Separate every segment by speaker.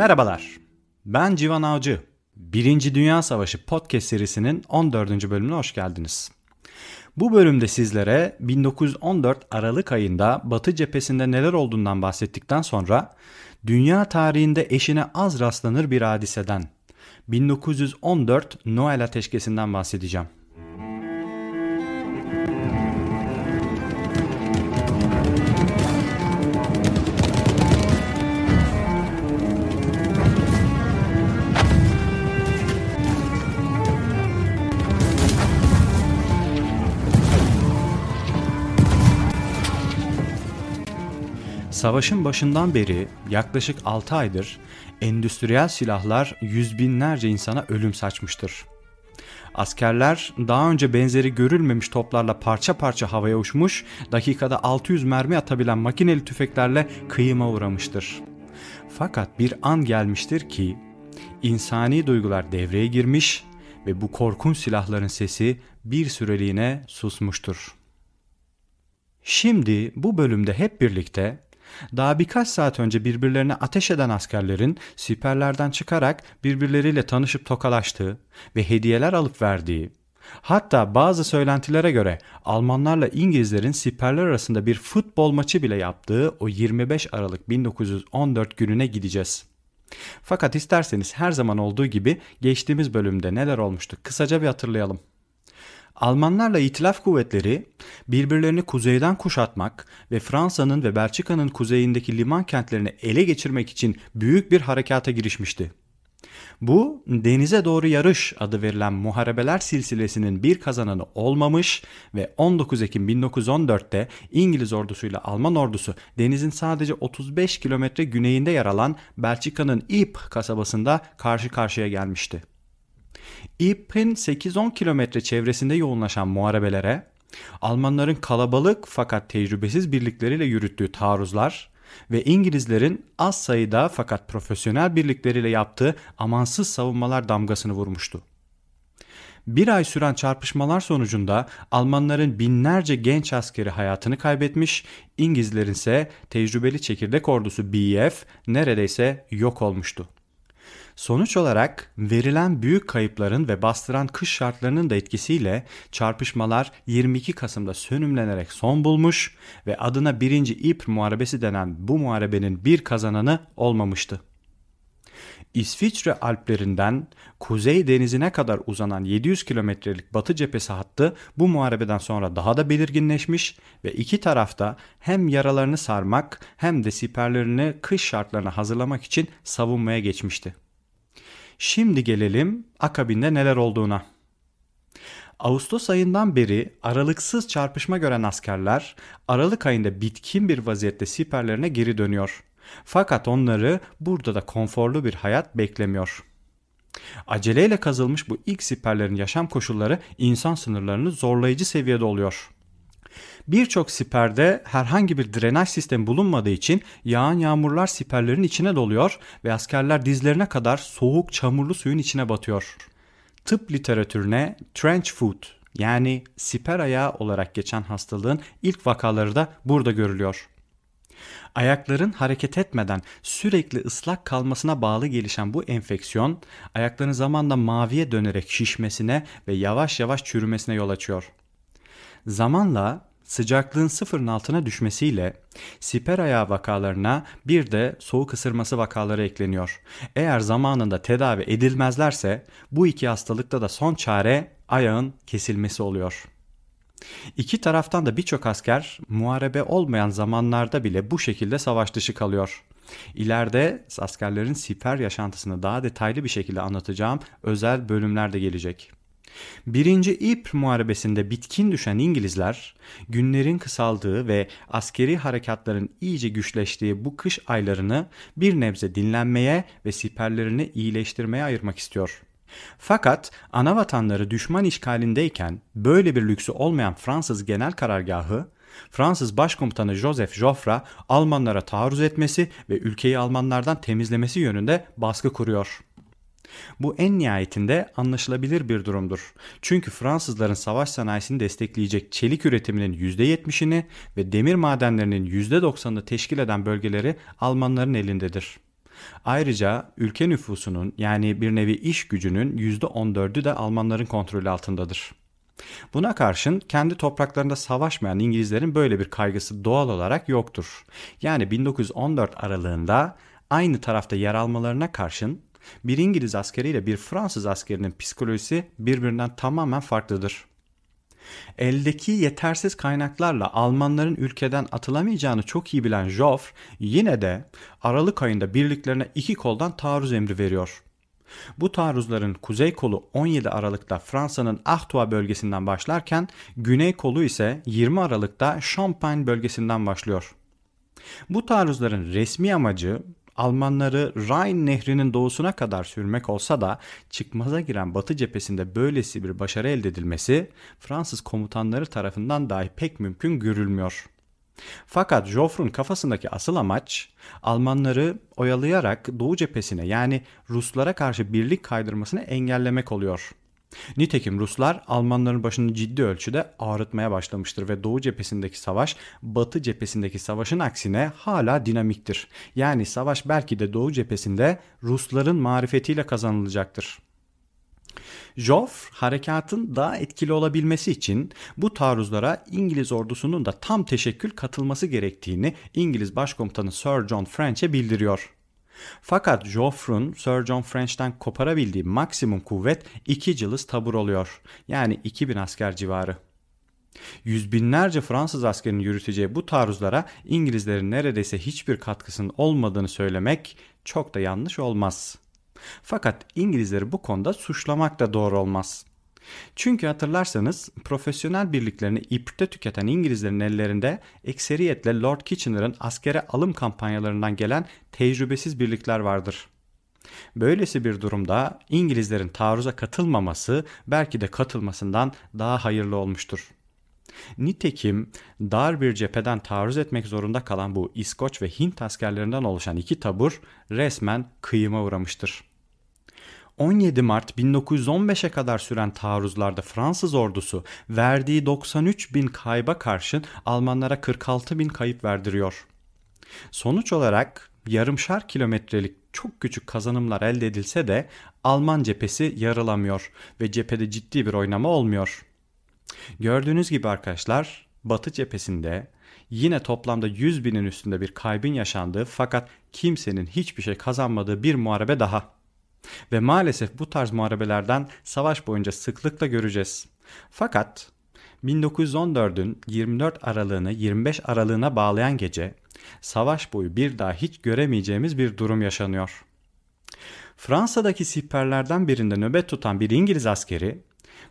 Speaker 1: Merhabalar, ben Civan Avcı. Birinci Dünya Savaşı podcast serisinin 14. bölümüne hoş geldiniz. Bu bölümde sizlere 1914 Aralık ayında Batı cephesinde neler olduğundan bahsettikten sonra dünya tarihinde eşine az rastlanır bir hadiseden 1914 Noel ateşkesinden bahsedeceğim. Savaşın başından beri yaklaşık 6 aydır endüstriyel silahlar yüz binlerce insana ölüm saçmıştır. Askerler daha önce benzeri görülmemiş toplarla parça parça havaya uçmuş, dakikada 600 mermi atabilen makineli tüfeklerle kıyıma uğramıştır. Fakat bir an gelmiştir ki insani duygular devreye girmiş ve bu korkunç silahların sesi bir süreliğine susmuştur. Şimdi bu bölümde hep birlikte daha birkaç saat önce birbirlerine ateş eden askerlerin siperlerden çıkarak birbirleriyle tanışıp tokalaştığı ve hediyeler alıp verdiği, hatta bazı söylentilere göre Almanlarla İngilizlerin siperler arasında bir futbol maçı bile yaptığı o 25 Aralık 1914 gününe gideceğiz. Fakat isterseniz her zaman olduğu gibi geçtiğimiz bölümde neler olmuştu kısaca bir hatırlayalım. Almanlarla İtilaf kuvvetleri birbirlerini kuzeyden kuşatmak ve Fransa'nın ve Belçika'nın kuzeyindeki liman kentlerini ele geçirmek için büyük bir harekata girişmişti. Bu denize doğru yarış adı verilen muharebeler silsilesinin bir kazananı olmamış ve 19 Ekim 1914'te İngiliz ordusuyla Alman ordusu denizin sadece 35 kilometre güneyinde yer alan Belçika'nın Ypres kasabasında karşı karşıya gelmişti. Ypres'in 8-10 kilometre çevresinde yoğunlaşan muharebelere Almanların kalabalık fakat tecrübesiz birlikleriyle yürüttüğü taarruzlar ve İngilizlerin az sayıda fakat profesyonel birlikleriyle yaptığı amansız savunmalar damgasını vurmuştu. Bir ay süren çarpışmalar sonucunda Almanların binlerce genç askeri hayatını kaybetmiş, İngilizlerin ise tecrübeli çekirdek ordusu BEF neredeyse yok olmuştu. Sonuç olarak verilen büyük kayıpların ve bastıran kış şartlarının da etkisiyle çarpışmalar 22 Kasım'da sönümlenerek son bulmuş ve adına 1. İpr Muharebesi denen bu muharebenin bir kazananı olmamıştı. İsviçre Alplerinden Kuzey Denizi'ne kadar uzanan 700 kilometrelik batı cephesi hattı bu muharebeden sonra daha da belirginleşmiş ve iki tarafta hem yaralarını sarmak hem de siperlerini kış şartlarına hazırlamak için savunmaya geçmişti. Şimdi gelelim akabinde neler olduğuna. Ağustos ayından beri aralıksız çarpışma gören askerler Aralık ayında bitkin bir vaziyette siperlerine geri dönüyor. Fakat onları burada da konforlu bir hayat beklemiyor. Aceleyle kazılmış bu ilk siperlerin yaşam koşulları insan sınırlarını zorlayıcı seviyede oluyor. Birçok siperde herhangi bir drenaj sistemi bulunmadığı için yağan yağmurlar siperlerin içine doluyor ve askerler dizlerine kadar soğuk çamurlu suyun içine batıyor. Tıp literatürüne trench foot yani siper ayağı olarak geçen hastalığın ilk vakaları da burada görülüyor. Ayakların hareket etmeden sürekli ıslak kalmasına bağlı gelişen bu enfeksiyon ayakların zamanla maviye dönerek şişmesine ve yavaş yavaş çürümesine yol açıyor. Zamanla sıcaklığın sıfırın altına düşmesiyle siper ayağı vakalarına bir de soğuk ısırması vakaları ekleniyor. Eğer zamanında tedavi edilmezlerse bu iki hastalıkta da son çare ayağın kesilmesi oluyor. İki taraftan da birçok asker muharebe olmayan zamanlarda bile bu şekilde savaş dışı kalıyor. İleride askerlerin siper yaşantısını daha detaylı bir şekilde anlatacağım özel bölümlerde gelecek. Birinci İpr Muharebesi'nde bitkin düşen İngilizler, günlerin kısaldığı ve askeri harekatların iyice güçleştiği bu kış aylarını bir nebze dinlenmeye ve siperlerini iyileştirmeye ayırmak istiyor. Fakat ana vatanları düşman işgalindeyken böyle bir lüksü olmayan Fransız genel karargahı, Fransız Başkomutanı Joseph Joffre Almanlara taarruz etmesi ve ülkeyi Almanlardan temizlemesi yönünde baskı kuruyor. Bu en nihayetinde anlaşılabilir bir durumdur. Çünkü Fransızların savaş sanayisini destekleyecek çelik üretiminin %70'ini ve demir madenlerinin %90'ını teşkil eden bölgeleri Almanların elindedir. Ayrıca ülke nüfusunun yani bir nevi iş gücünün %14'ü de Almanların kontrolü altındadır. Buna karşın kendi topraklarında savaşmayan İngilizlerin böyle bir kaygısı doğal olarak yoktur. Yani 1914 aralığında aynı tarafta yer almalarına karşın bir İngiliz askeriyle bir Fransız askerinin psikolojisi birbirinden tamamen farklıdır. Eldeki yetersiz kaynaklarla Almanların ülkeden atılamayacağını çok iyi bilen Joffre yine de Aralık ayında birliklerine iki koldan taarruz emri veriyor. Bu taarruzların kuzey kolu 17 Aralık'ta Fransa'nın Artois bölgesinden başlarken güney kolu ise 20 Aralık'ta Champagne bölgesinden başlıyor. Bu taarruzların resmi amacı Almanları Rhine nehrinin doğusuna kadar sürmek olsa da çıkmaza giren Batı cephesinde böylesi bir başarı elde edilmesi Fransız komutanları tarafından dahi pek mümkün görülmüyor. Fakat Joffre'un kafasındaki asıl amaç Almanları oyalayarak Doğu cephesine yani Ruslara karşı birlik kaydırmasını engellemek oluyor. Nitekim Ruslar Almanların başını ciddi ölçüde ağrıtmaya başlamıştır ve Doğu cephesindeki savaş Batı cephesindeki savaşın aksine hala dinamiktir. Yani savaş belki de Doğu cephesinde Rusların marifetiyle kazanılacaktır. Joffre harekatın daha etkili olabilmesi için bu taarruzlara İngiliz ordusunun da tam teşekkül katılması gerektiğini İngiliz Başkomutanı Sir John French'e bildiriyor. Fakat Joffre'un Sir John French'ten koparabildiği maksimum kuvvet 2 cılız tabur oluyor. Yani 2000 asker civarı. Yüz binlerce Fransız askerinin yürüteceği bu taarruzlara İngilizlerin neredeyse hiçbir katkısının olmadığını söylemek çok da yanlış olmaz. Fakat İngilizleri bu konuda suçlamak da doğru olmaz. Çünkü hatırlarsanız profesyonel birliklerini iprte tüketen İngilizlerin ellerinde ekseriyetle Lord Kitchener'ın askere alım kampanyalarından gelen tecrübesiz birlikler vardır. Böylesi bir durumda İngilizlerin taarruza katılmaması belki de katılmasından daha hayırlı olmuştur. Nitekim dar bir cepheden taarruz etmek zorunda kalan bu İskoç ve Hint askerlerinden oluşan iki tabur resmen kıyıma uğramıştır. 17 Mart 1915'e kadar süren taarruzlarda Fransız ordusu verdiği 93 bin kayba karşın Almanlara 46 bin kayıp verdiriyor. Sonuç olarak yarımşar kilometrelik çok küçük kazanımlar elde edilse de Alman cephesi yarılamıyor ve cephede ciddi bir oynama olmuyor. Gördüğünüz gibi arkadaşlar Batı cephesinde yine toplamda 100 binin üstünde bir kaybın yaşandığı fakat kimsenin hiçbir şey kazanmadığı bir muharebe daha. Ve maalesef bu tarz muharebelerden savaş boyunca sıklıkla göreceğiz. Fakat 1914'ün 24 aralığını 25 aralığına bağlayan gece savaş boyu bir daha hiç göremeyeceğimiz bir durum yaşanıyor. Fransa'daki siperlerden birinde nöbet tutan bir İngiliz askeri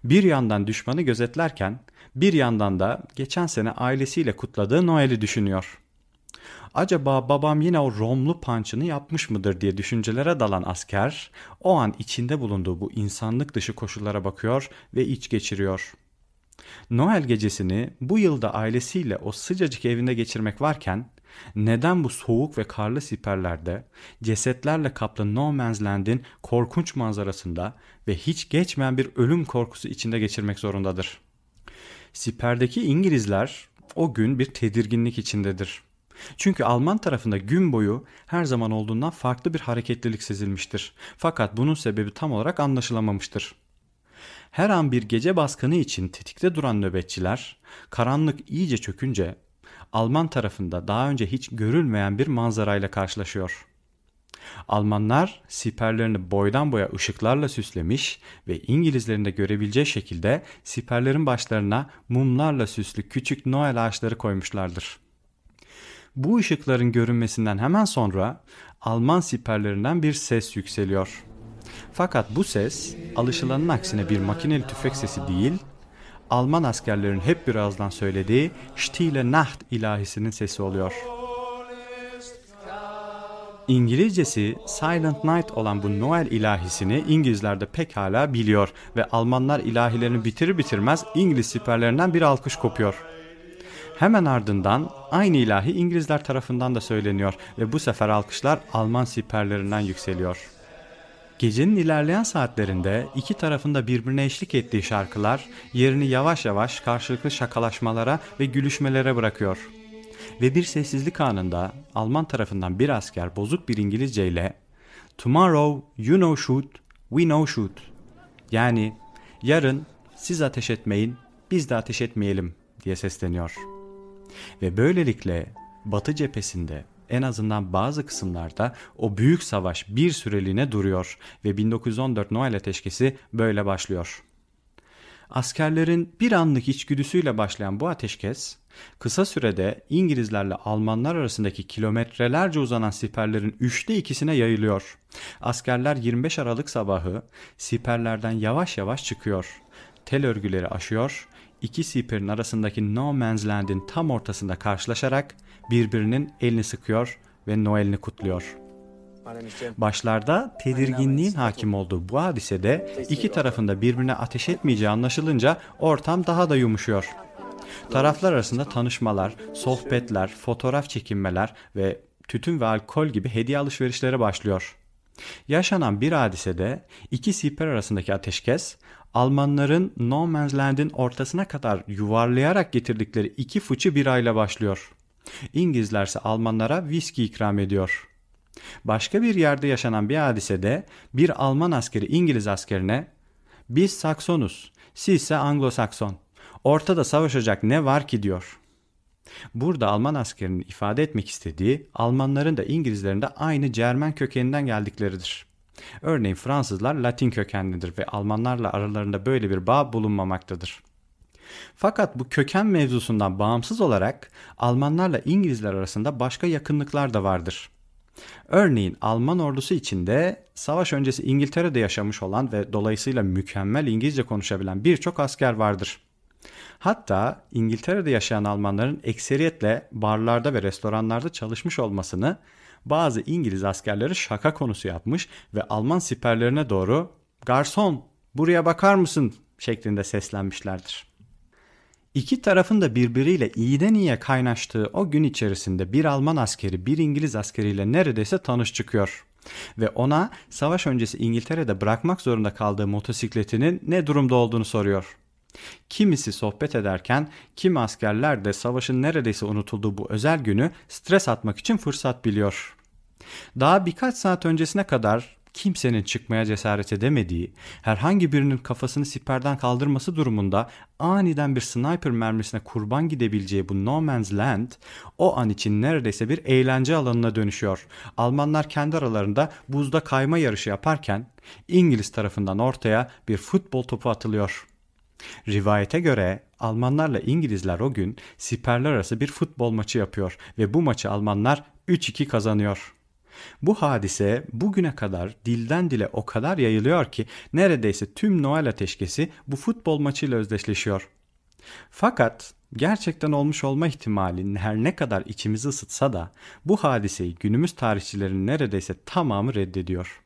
Speaker 1: bir yandan düşmanı gözetlerken bir yandan da geçen sene ailesiyle kutladığı Noel'i düşünüyor. Acaba babam yine o Romlu pançını yapmış mıdır diye düşüncelere dalan asker o an içinde bulunduğu bu insanlık dışı koşullara bakıyor ve iç geçiriyor. Noel gecesini bu yılda ailesiyle o sıcacık evinde geçirmek varken neden bu soğuk ve karlı siperlerde cesetlerle kaplı No Man's Land'in korkunç manzarasında ve hiç geçmeyen bir ölüm korkusu içinde geçirmek zorundadır? Siperdeki İngilizler o gün bir tedirginlik içindedir. Çünkü Alman tarafında gün boyu her zaman olduğundan farklı bir hareketlilik sezilmiştir. Fakat bunun sebebi tam olarak anlaşılamamıştır. Her an bir gece baskını için tetikte duran nöbetçiler karanlık iyice çökünce Alman tarafında daha önce hiç görülmeyen bir manzarayla karşılaşıyor. Almanlar siperlerini boydan boya ışıklarla süslemiş ve İngilizlerin de görebileceği şekilde siperlerin başlarına mumlarla süslü küçük Noel ağaçları koymuşlardır. Bu ışıkların görünmesinden hemen sonra Alman siperlerinden bir ses yükseliyor. Fakat bu ses alışılanın aksine bir makineli tüfek sesi değil, Alman askerlerin hep birazdan söylediği Stille Nacht ilahisinin sesi oluyor. İngilizcesi Silent Night olan bu Noel ilahisini İngilizler de pekala biliyor ve Almanlar ilahilerini bitirir bitirmez İngiliz siperlerinden bir alkış kopuyor. Hemen ardından aynı ilahi İngilizler tarafından da söyleniyor ve bu sefer alkışlar Alman siperlerinden yükseliyor. Gecenin ilerleyen saatlerinde iki tarafında birbirine eşlik ettiği şarkılar yerini yavaş yavaş karşılıklı şakalaşmalara ve gülüşmelere bırakıyor. Ve bir sessizlik anında Alman tarafından bir asker bozuk bir İngilizce ile Tomorrow you know shoot, we know shoot. Yani yarın siz ateş etmeyin, biz de ateş etmeyelim diye sesleniyor. Ve böylelikle Batı cephesinde en azından bazı kısımlarda o büyük savaş bir süreliğine duruyor ve 1914 Noel ateşkesi böyle başlıyor. Askerlerin bir anlık içgüdüsüyle başlayan bu ateşkes, kısa sürede İngilizlerle Almanlar arasındaki kilometrelerce uzanan siperlerin üçte ikisine yayılıyor. Askerler 25 Aralık sabahı siperlerden yavaş yavaş çıkıyor. Tel örgüleri aşıyor, iki siperin arasındaki No Man's Land'in tam ortasında karşılaşarak birbirinin elini sıkıyor ve Noel'ini kutluyor. Başlarda tedirginliğin hakim olduğu bu hadisede iki tarafında birbirine ateş etmeyeceği anlaşılınca ortam daha da yumuşuyor. Taraflar arasında tanışmalar, sohbetler, fotoğraf çekinmeler ve tütün ve alkol gibi hediye alışverişleri başlıyor. Yaşanan bir hadisede iki siper arasındaki ateşkes Almanların No Man's Land'in ortasına kadar yuvarlayarak getirdikleri iki fıçı birayla başlıyor. İngilizler ise Almanlara viski ikram ediyor. Başka bir yerde yaşanan bir hadisede bir Alman askeri İngiliz askerine biz Saksonuz, siz ise Anglo-Sakson. Ortada savaşacak ne var ki diyor. Burada Alman askerinin ifade etmek istediği Almanların da İngilizlerin de aynı Cermen kökeninden geldikleridir. Örneğin Fransızlar Latin kökenlidir ve Almanlarla aralarında böyle bir bağ bulunmamaktadır. Fakat bu köken mevzusundan bağımsız olarak Almanlarla İngilizler arasında başka yakınlıklar da vardır. Örneğin Alman ordusu içinde savaş öncesi İngiltere'de yaşamış olan ve dolayısıyla mükemmel İngilizce konuşabilen birçok asker vardır. Hatta İngiltere'de yaşayan Almanların ekseriyetle barlarda ve restoranlarda çalışmış olmasını bazı İngiliz askerleri şaka konusu yapmış ve Alman siperlerine doğru "Garson, buraya bakar mısın?" şeklinde seslenmişlerdir. İki tarafın da birbiriyle iyiden iyiye kaynaştığı o gün içerisinde bir Alman askeri bir İngiliz askeriyle neredeyse tanış çıkıyor. Ve ona savaş öncesi İngiltere'de bırakmak zorunda kaldığı motosikletinin ne durumda olduğunu soruyor. Kimisi sohbet ederken kimi askerler de savaşın neredeyse unutulduğu bu özel günü stres atmak için fırsat biliyor. Daha birkaç saat öncesine kadar kimsenin çıkmaya cesaret edemediği, herhangi birinin kafasını siperden kaldırması durumunda aniden bir sniper mermisine kurban gidebileceği bu No Man's Land o an için neredeyse bir eğlence alanına dönüşüyor. Almanlar kendi aralarında buzda kayma yarışı yaparken İngiliz tarafından ortaya bir futbol topu atılıyor. Rivayete göre Almanlarla İngilizler o gün siperler arası bir futbol maçı yapıyor ve bu maçı Almanlar 3-2 kazanıyor. Bu hadise bugüne kadar dilden dile o kadar yayılıyor ki neredeyse tüm Noel ateşkesi bu futbol maçıyla özdeşleşiyor. Fakat gerçekten olmuş olma ihtimali her ne kadar içimizi ısıtsa da bu hadiseyi günümüz tarihçilerinin neredeyse tamamı reddediyor.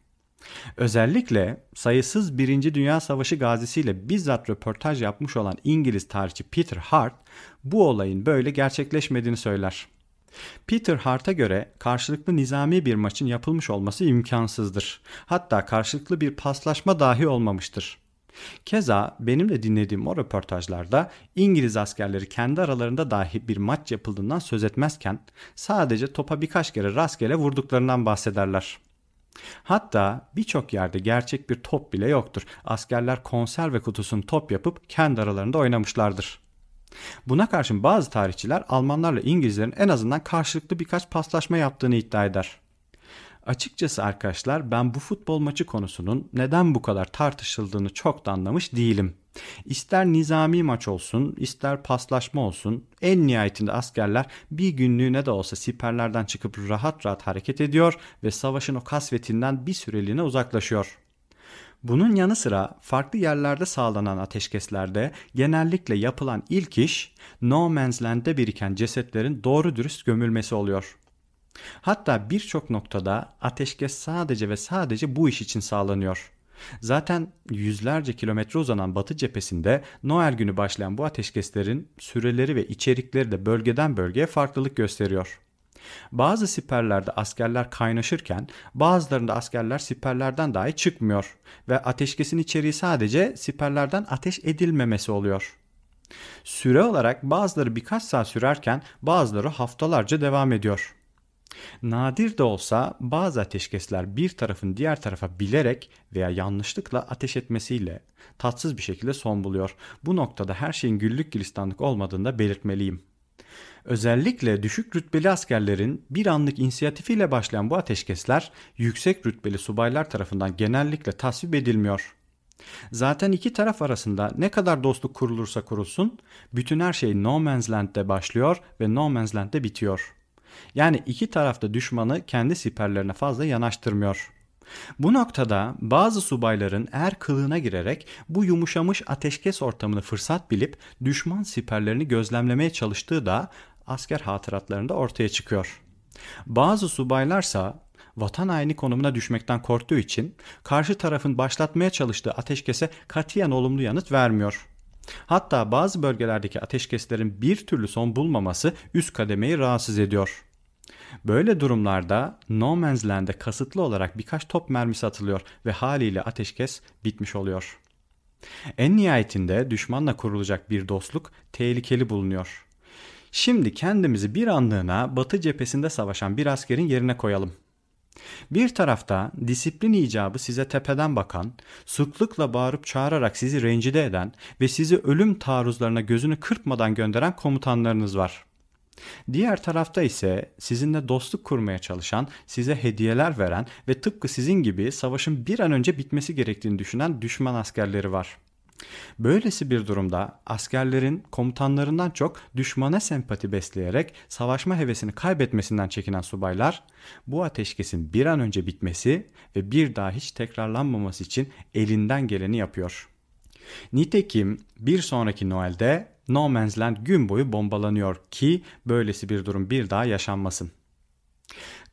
Speaker 1: Özellikle sayısız Birinci Dünya Savaşı gazisiyle bizzat röportaj yapmış olan İngiliz tarihçi Peter Hart bu olayın böyle gerçekleşmediğini söyler. Peter Hart'a göre karşılıklı nizami bir maçın yapılmış olması imkansızdır. Hatta karşılıklı bir paslaşma dahi olmamıştır. Keza benim de dinlediğim o röportajlarda İngiliz askerleri kendi aralarında dahi bir maç yapıldığından söz etmezken sadece topa birkaç kere rastgele vurduklarından bahsederler. Hatta birçok yerde gerçek bir top bile yoktur. Askerler konserve kutusunu top yapıp kendi aralarında oynamışlardır. Buna karşın bazı tarihçiler Almanlarla İngilizlerin en azından karşılıklı birkaç paslaşma yaptığını iddia eder. Açıkçası arkadaşlar ben bu futbol maçı konusunun neden bu kadar tartışıldığını çok da anlamış değilim. İster nizami maç olsun, ister paslaşma olsun, en nihayetinde askerler bir günlüğüne de olsa siperlerden çıkıp rahat rahat hareket ediyor ve savaşın o kasvetinden bir süreliğine uzaklaşıyor. Bunun yanı sıra farklı yerlerde sağlanan ateşkeslerde genellikle yapılan ilk iş No Man's Land'de biriken cesetlerin doğru dürüst gömülmesi oluyor. Hatta birçok noktada ateşkes sadece ve sadece bu iş için sağlanıyor. Zaten yüzlerce kilometre uzanan batı cephesinde Noel günü başlayan bu ateşkeslerin süreleri ve içerikleri de bölgeden bölgeye farklılık gösteriyor. Bazı siperlerde askerler kaynaşırken bazılarında askerler siperlerden dahi çıkmıyor ve ateşkesin içeriği sadece siperlerden ateş edilmemesi oluyor. Süre olarak bazıları birkaç saat sürerken bazıları haftalarca devam ediyor. Nadir de olsa bazı ateşkesler bir tarafın diğer tarafa bilerek veya yanlışlıkla ateş etmesiyle tatsız bir şekilde son buluyor. Bu noktada her şeyin güllük gülistanlık olmadığını da belirtmeliyim. Özellikle düşük rütbeli askerlerin bir anlık inisiyatifiyle başlayan bu ateşkesler yüksek rütbeli subaylar tarafından genellikle tasvip edilmiyor. Zaten iki taraf arasında ne kadar dostluk kurulursa kurulsun, bütün her şey No Man's Land'de başlıyor ve No Man's Land'de bitiyor. Yani iki tarafta düşmanı kendi siperlerine fazla yanaştırmıyor. Bu noktada bazı subayların er kılığına girerek bu yumuşamış ateşkes ortamını fırsat bilip düşman siperlerini gözlemlemeye çalıştığı da asker hatıratlarında ortaya çıkıyor. Bazı subaylarsa vatan haini konumuna düşmekten korktuğu için karşı tarafın başlatmaya çalıştığı ateşkese katiyen olumlu yanıt vermiyor. Hatta bazı bölgelerdeki ateşkeslerin bir türlü son bulmaması üst kademeyi rahatsız ediyor. Böyle durumlarda No Man's Land'e kasıtlı olarak birkaç top mermisi atılıyor ve haliyle ateşkes bitmiş oluyor. En nihayetinde düşmanla kurulacak bir dostluk tehlikeli bulunuyor. Şimdi kendimizi bir anlığına Batı cephesinde savaşan bir askerin yerine koyalım. Bir tarafta disiplin icabı size tepeden bakan, sıklıkla bağırıp çağırarak sizi rencide eden ve sizi ölüm taarruzlarına gözünü kırpmadan gönderen komutanlarınız var. Diğer tarafta ise sizinle dostluk kurmaya çalışan, size hediyeler veren ve tıpkı sizin gibi savaşın bir an önce bitmesi gerektiğini düşünen düşman askerleri var. Böylesi bir durumda askerlerin komutanlarından çok düşmana sempati besleyerek savaşma hevesini kaybetmesinden çekinen subaylar bu ateşkesin bir an önce bitmesi ve bir daha hiç tekrarlanmaması için elinden geleni yapıyor. Nitekim bir sonraki Noel'de No Man's Land gün boyu bombalanıyor ki böylesi bir durum bir daha yaşanmasın.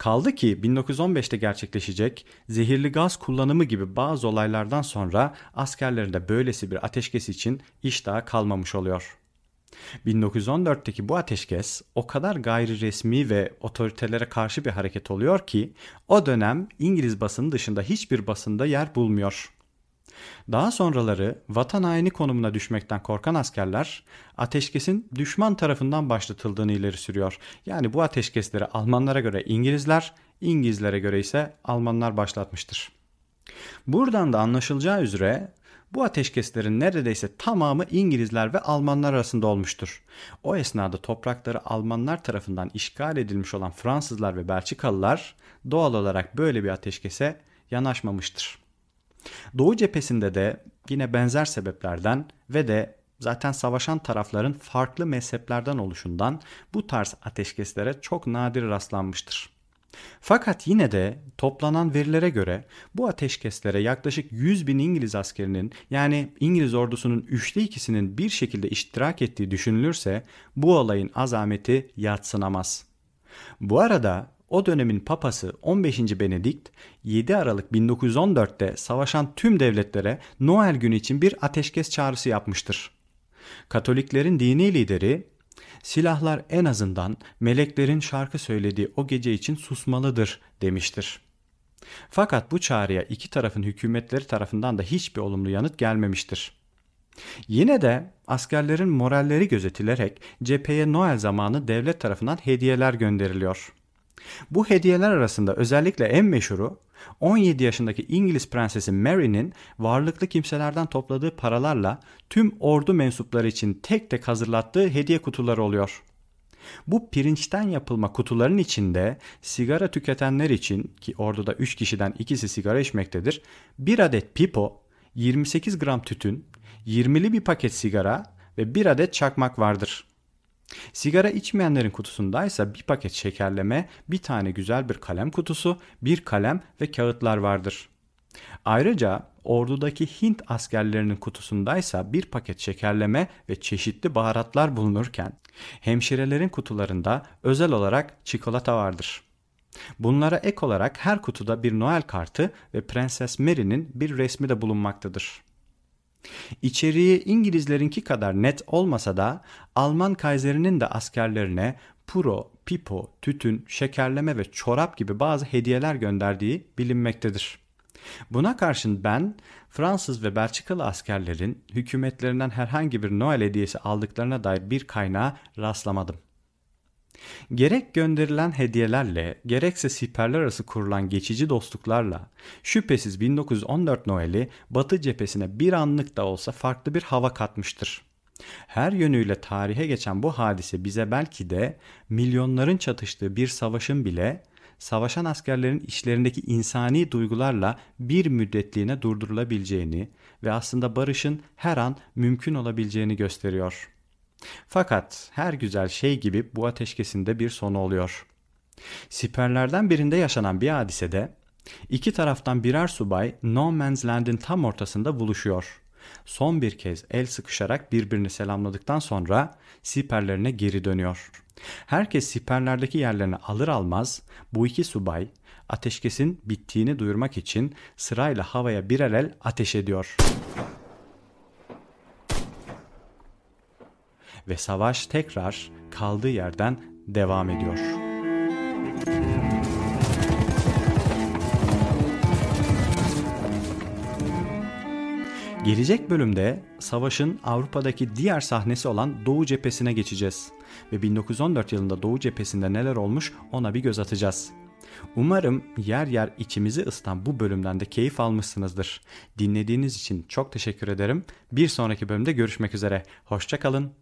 Speaker 1: Kaldı ki 1915'te gerçekleşecek zehirli gaz kullanımı gibi bazı olaylardan sonra askerlerinde böylesi bir ateşkes için iş daha kalmamış oluyor. 1914'teki bu ateşkes o kadar gayri resmi ve otoritelere karşı bir hareket oluyor ki o dönem İngiliz basını dışında hiçbir basında yer bulmuyor. Daha sonraları vatan haini konumuna düşmekten korkan askerler ateşkesin düşman tarafından başlatıldığını ileri sürüyor. Yani bu ateşkesleri Almanlara göre İngilizler, İngilizlere göre ise Almanlar başlatmıştır. Buradan da anlaşılacağı üzere bu ateşkeslerin neredeyse tamamı İngilizler ve Almanlar arasında olmuştur. O esnada toprakları Almanlar tarafından işgal edilmiş olan Fransızlar ve Belçikalılar doğal olarak böyle bir ateşkese yanaşmamıştır. Doğu cephesinde de yine benzer sebeplerden ve de zaten savaşan tarafların farklı mezheplerden oluşundan bu tarz ateşkeslere çok nadir rastlanmıştır. Fakat yine de toplanan verilere göre bu ateşkeslere yaklaşık 100 bin İngiliz askerinin yani İngiliz ordusunun üçte ikisinin bir şekilde iştirak ettiği düşünülürse bu olayın azameti yatsınamaz. Bu arada o dönemin papası 15. Benedikt 7 Aralık 1914'te savaşan tüm devletlere Noel günü için bir ateşkes çağrısı yapmıştır. Katoliklerin dini lideri silahlar en azından meleklerin şarkı söylediği o gece için susmalıdır demiştir. Fakat bu çağrıya iki tarafın hükümetleri tarafından da hiçbir olumlu yanıt gelmemiştir. Yine de askerlerin moralleri gözetilerek cepheye Noel zamanı devlet tarafından hediyeler gönderiliyor. Bu hediyeler arasında özellikle en meşhuru 17 yaşındaki İngiliz prensesi Mary'nin varlıklı kimselerden topladığı paralarla tüm ordu mensupları için tek tek hazırlattığı hediye kutuları oluyor. Bu pirinçten yapılma kutuların içinde sigara tüketenler için ki orduda 3 kişiden ikisi sigara içmektedir. Bir adet pipo, 28 gram tütün, 20'li bir paket sigara ve bir adet çakmak vardır. Sigara içmeyenlerin kutusundaysa bir paket şekerleme, bir tane güzel bir kalem kutusu, bir kalem ve kağıtlar vardır. Ayrıca ordudaki Hint askerlerinin kutusundaysa bir paket şekerleme ve çeşitli baharatlar bulunurken hemşirelerin kutularında özel olarak çikolata vardır. Bunlara ek olarak her kutuda bir Noel kartı ve Prenses Mary'nin bir resmi de bulunmaktadır. İçeriği İngilizlerinki kadar net olmasa da Alman Kaiserinin de askerlerine puro, pipo, tütün, şekerleme ve çorap gibi bazı hediyeler gönderdiği bilinmektedir. Buna karşın ben Fransız ve Belçikalı askerlerin hükümetlerinden herhangi bir Noel hediyesi aldıklarına dair bir kaynağa rastlamadım. Gerek gönderilen hediyelerle, gerekse siperler arası kurulan geçici dostluklarla şüphesiz 1914 Noel'i Batı cephesine bir anlık da olsa farklı bir hava katmıştır. Her yönüyle tarihe geçen bu hadise bize belki de milyonların çatıştığı bir savaşın bile savaşan askerlerin işlerindeki insani duygularla bir müddetliğine durdurulabileceğini ve aslında barışın her an mümkün olabileceğini gösteriyor. Fakat her güzel şey gibi bu ateşkesinde bir sonu oluyor. Siperlerden birinde yaşanan bir hadisede iki taraftan birer subay No Man's Land'in tam ortasında buluşuyor. Son bir kez el sıkışarak birbirini selamladıktan sonra siperlerine geri dönüyor. Herkes siperlerdeki yerlerini alır almaz bu iki subay ateşkesin bittiğini duyurmak için sırayla havaya birer el ateş ediyor. Ve savaş tekrar kaldığı yerden devam ediyor. Gelecek bölümde savaşın Avrupa'daki diğer sahnesi olan Doğu cephesine geçeceğiz ve 1914 yılında Doğu cephesinde neler olmuş ona bir göz atacağız. Umarım yer yer içimizi ısıtan bu bölümden de keyif almışsınızdır. Dinlediğiniz için çok teşekkür ederim. Bir sonraki bölümde görüşmek üzere. Hoşçakalın.